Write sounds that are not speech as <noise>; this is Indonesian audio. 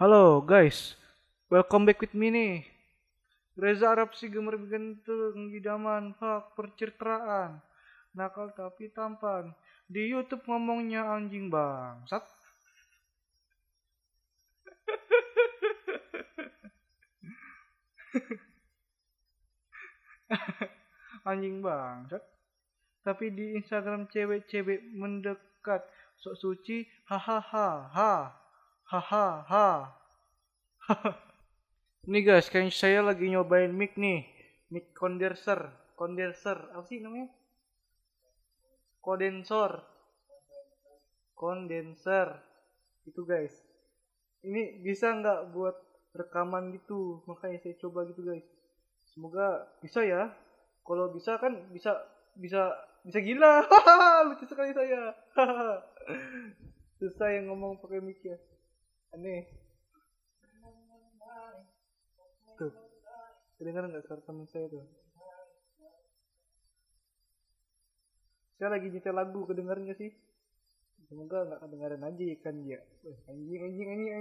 Halo guys, welcome back with me nih. Reza Arab si gemer gentul idaman hak percertraan. Nakal tapi tampan. Di YouTube ngomongnya anjing bangsat. <laughs> anjing bangsat. Tapi di Instagram cewek-cewek mendekat sok suci hahaha ha hahaha <laughs> Nih guys, kayaknya saya lagi nyobain mic nih, mic condenser, condenser, apa sih namanya? Kondensor, kondenser, itu guys. Ini bisa nggak buat rekaman gitu, makanya saya coba gitu guys. Semoga bisa ya. Kalau bisa kan bisa bisa bisa gila, <laughs> lucu sekali saya. <laughs> Susah yang ngomong pakai mic ya, aneh. Tuh, kedengaran nggak suara teman saya tuh? Saya lagi nyetel lagu, kedengaran nggak sih? Semoga nggak kedengaran aja kan ya. Wih, Anjing, anjing, anjing, anjing.